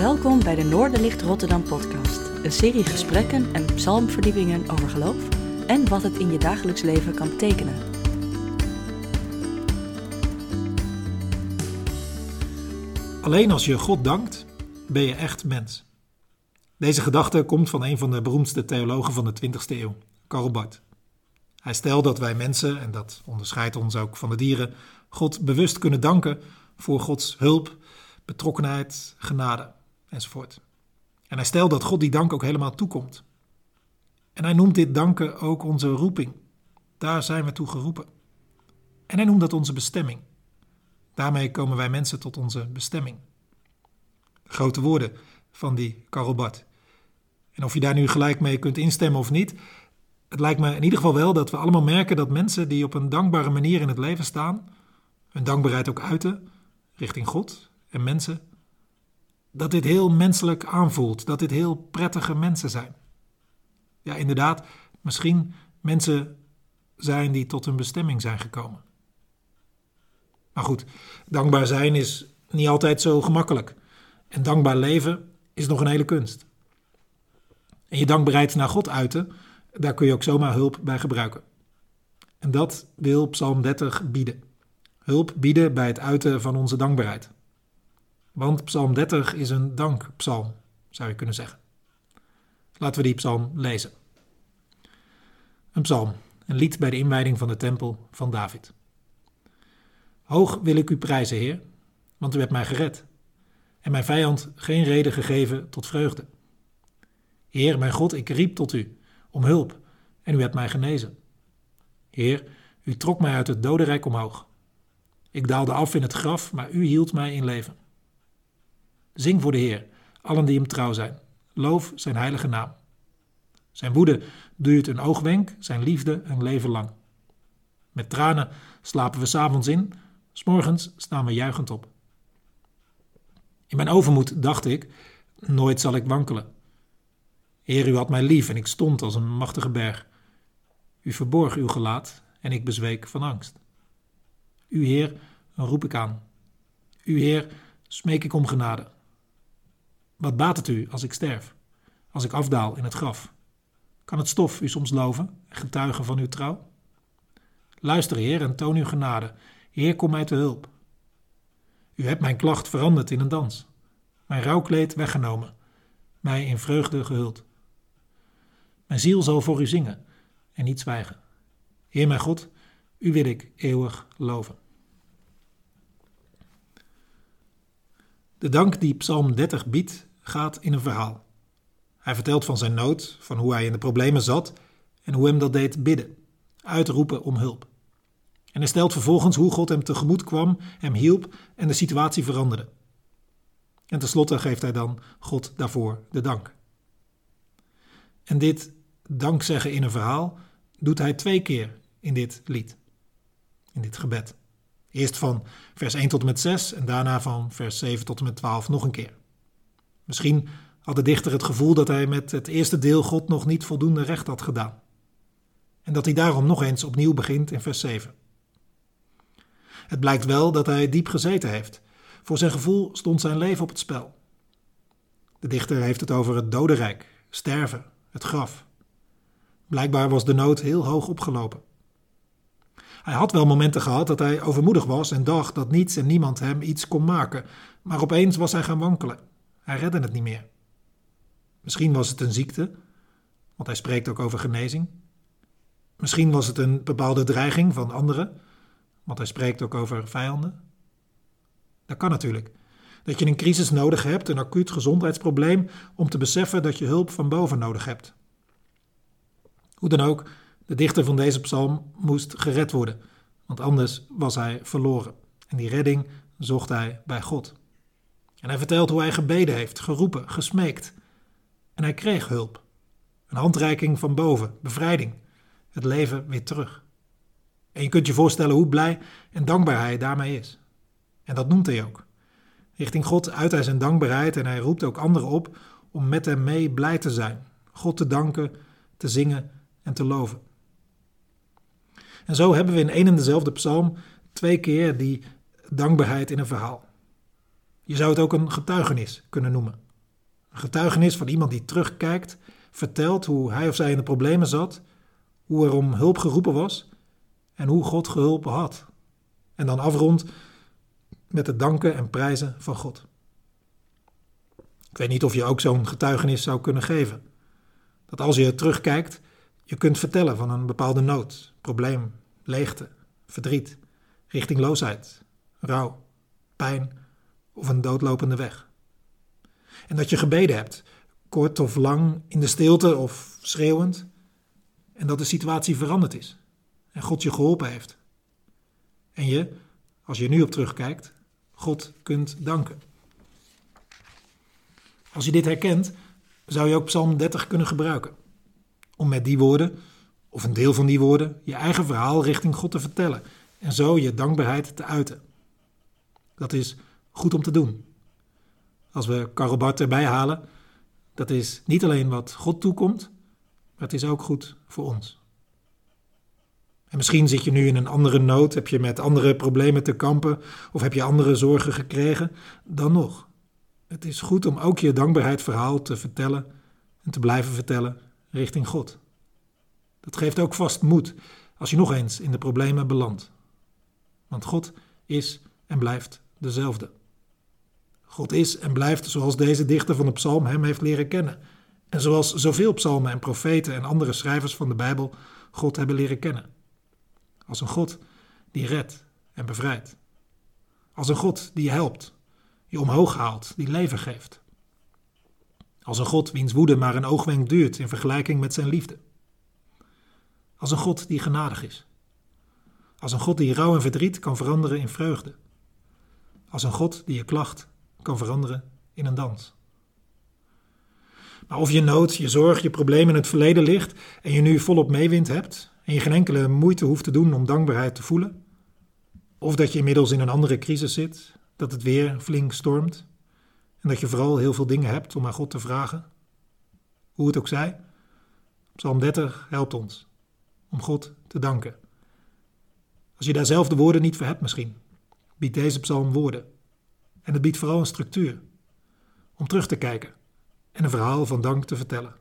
Welkom bij de Noorderlicht Rotterdam podcast. Een serie gesprekken en psalmverdiepingen over geloof en wat het in je dagelijks leven kan betekenen. Alleen als je God dankt, ben je echt mens. Deze gedachte komt van een van de beroemdste theologen van de 20e eeuw, Karl Barth. Hij stelt dat wij mensen, en dat onderscheidt ons ook van de dieren, God bewust kunnen danken voor Gods hulp, betrokkenheid, genade enzovoort. En hij stelt dat God die dank ook helemaal toekomt. En hij noemt dit danken ook onze roeping. Daar zijn we toe geroepen. En hij noemt dat onze bestemming. Daarmee komen wij mensen tot onze bestemming. Grote woorden van die Karel Barth. En of je daar nu gelijk mee kunt instemmen of niet, het lijkt me in ieder geval wel dat we allemaal merken dat mensen die op een dankbare manier in het leven staan, hun dankbaarheid ook uiten richting God en mensen, dat dit heel menselijk aanvoelt, dat dit heel prettige mensen zijn. Ja, inderdaad, misschien mensen zijn die tot hun bestemming zijn gekomen. Maar goed, dankbaar zijn is niet altijd zo gemakkelijk. En dankbaar leven is nog een hele kunst. En je dankbaarheid naar God uiten, daar kun je ook zomaar hulp bij gebruiken. En dat wil Psalm 30 bieden. Hulp bieden bij het uiten van onze dankbaarheid. Want Psalm 30 is een dankpsalm, zou je kunnen zeggen. Laten we die psalm lezen. Een psalm, een lied bij de inwijding van de tempel van David. Hoog wil ik u prijzen, Heer, want u hebt mij gered en mijn vijand geen reden gegeven tot vreugde. Heer, mijn God, ik riep tot u om hulp en u hebt mij genezen. Heer, u trok mij uit het dodenrijk omhoog. Ik daalde af in het graf, maar u hield mij in leven. Zing voor de Heer, allen die hem trouw zijn. Loof zijn heilige naam. Zijn woede duurt een oogwenk, zijn liefde een leven lang. Met tranen slapen we s'avonds in, s'morgens staan we juichend op. In mijn overmoed dacht ik, nooit zal ik wankelen. Heer, u had mij lief en ik stond als een machtige berg. U verborg uw gelaat en ik bezweek van angst. U, Heer, roep ik aan. U, Heer, smeek ik om genade. Wat baat het u als ik sterf, als ik afdaal in het graf? Kan het stof u soms loven en getuigen van uw trouw? Luister, Heer, en toon uw genade. Heer, kom mij te hulp. U hebt mijn klacht veranderd in een dans, mijn rouwkleed weggenomen, mij in vreugde gehuld. Mijn ziel zal voor u zingen en niet zwijgen. Heer mijn God, u wil ik eeuwig loven. De dank die Psalm 30 biedt, gaat in een verhaal. Hij vertelt van zijn nood, van hoe hij in de problemen zat en hoe hem dat deed bidden, uitroepen om hulp. En hij stelt vervolgens hoe God hem tegemoet kwam, hem hielp en de situatie veranderde. En tenslotte geeft hij dan God daarvoor de dank. En dit dankzeggen in een verhaal doet hij twee keer in dit lied, in dit gebed. Eerst van vers 1 tot en met 6 en daarna van vers 7 tot en met 12 nog een keer. Misschien had de dichter het gevoel dat hij met het eerste deel God nog niet voldoende recht had gedaan. En dat hij daarom nog eens opnieuw begint in vers 7. Het blijkt wel dat hij diep gezeten heeft. Voor zijn gevoel stond zijn leven op het spel. De dichter heeft het over het dodenrijk, sterven, het graf. Blijkbaar was de nood heel hoog opgelopen. Hij had wel momenten gehad dat hij overmoedig was en dacht dat niets en niemand hem iets kon maken, maar opeens was hij gaan wankelen. Hij redde het niet meer. Misschien was het een ziekte, want hij spreekt ook over genezing. Misschien was het een bepaalde dreiging van anderen, want hij spreekt ook over vijanden. Dat kan natuurlijk. Dat je een crisis nodig hebt, een acuut gezondheidsprobleem, om te beseffen dat je hulp van boven nodig hebt. Hoe dan ook, de dichter van deze psalm moest gered worden, want anders was hij verloren. En die redding zocht hij bij God. En hij vertelt hoe hij gebeden heeft, geroepen, gesmeekt. En hij kreeg hulp. Een handreiking van boven, bevrijding, het leven weer terug. En je kunt je voorstellen hoe blij en dankbaar hij daarmee is. En dat noemt hij ook. Richting God uit hij zijn dankbaarheid en hij roept ook anderen op om met hem mee blij te zijn, God te danken, te zingen en te loven. En zo hebben we in één en dezelfde psalm twee keer die dankbaarheid in een verhaal. Je zou het ook een getuigenis kunnen noemen Een getuigenis van iemand die terugkijkt, vertelt hoe hij of zij in de problemen zat, hoe er om hulp geroepen was en hoe God geholpen had. En dan afrondt met het danken en prijzen van God. Ik weet niet of je ook zo'n getuigenis zou kunnen geven. Dat als je terugkijkt, je kunt vertellen van een bepaalde nood, probleem, leegte, verdriet, richtingloosheid, rouw, pijn of een doodlopende weg. En dat je gebeden hebt, kort of lang, in de stilte of schreeuwend, en dat de situatie veranderd is en God je geholpen heeft. En je, als je nu op terugkijkt, God kunt danken. Als je dit herkent, zou je ook Psalm 30 kunnen gebruiken. Om met die woorden, of een deel van die woorden, je eigen verhaal richting God te vertellen en zo je dankbaarheid te uiten. Dat is goed om te doen. Als we Karel Bart erbij halen, dat is niet alleen wat God toekomt, maar het is ook goed voor ons. En misschien zit je nu in een andere nood, heb je met andere problemen te kampen of heb je andere zorgen gekregen, dan nog. Het is goed om ook je dankbaarheidsverhaal te vertellen en te blijven vertellen richting God. Dat geeft ook vast moed als je nog eens in de problemen belandt. Want God is en blijft dezelfde. God is en blijft zoals deze dichter van de psalm hem heeft leren kennen. En zoals zoveel psalmen en profeten en andere schrijvers van de Bijbel God hebben leren kennen. Als een God die redt en bevrijdt. Als een God die je helpt, je omhoog haalt, die leven geeft. Als een God wiens woede maar een oogwenk duurt in vergelijking met zijn liefde. Als een God die genadig is. Als een God die rouw en verdriet kan veranderen in vreugde. Als een God die je klacht kan veranderen in een dans. Maar of je nood, je zorg, je probleem in het verleden ligt en je nu volop meewind hebt en je geen enkele moeite hoeft te doen om dankbaarheid te voelen, of dat je inmiddels in een andere crisis zit, dat het weer flink stormt en dat je vooral heel veel dingen hebt om aan God te vragen, hoe het ook zij, Psalm 30 helpt ons om God te danken. Als je daar zelf de woorden niet voor hebt misschien, biedt deze psalm woorden. En het biedt vooral een structuur om terug te kijken en een verhaal van dank te vertellen.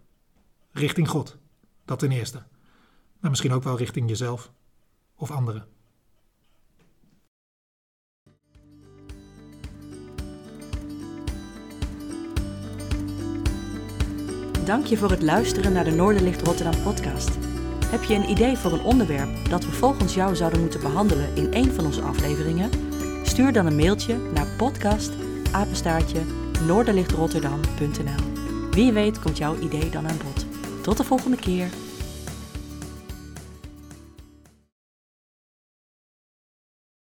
Richting God, dat ten eerste. Maar misschien ook wel richting jezelf of anderen. Dank je voor het luisteren naar de Noorderlicht Rotterdam podcast. Heb je een idee voor een onderwerp dat we volgens jou zouden moeten behandelen in een van onze afleveringen? Stuur dan een mailtje naar podcast noorderlichtrotterdam.nl. Wie weet komt jouw idee dan aan bod. Tot de volgende keer.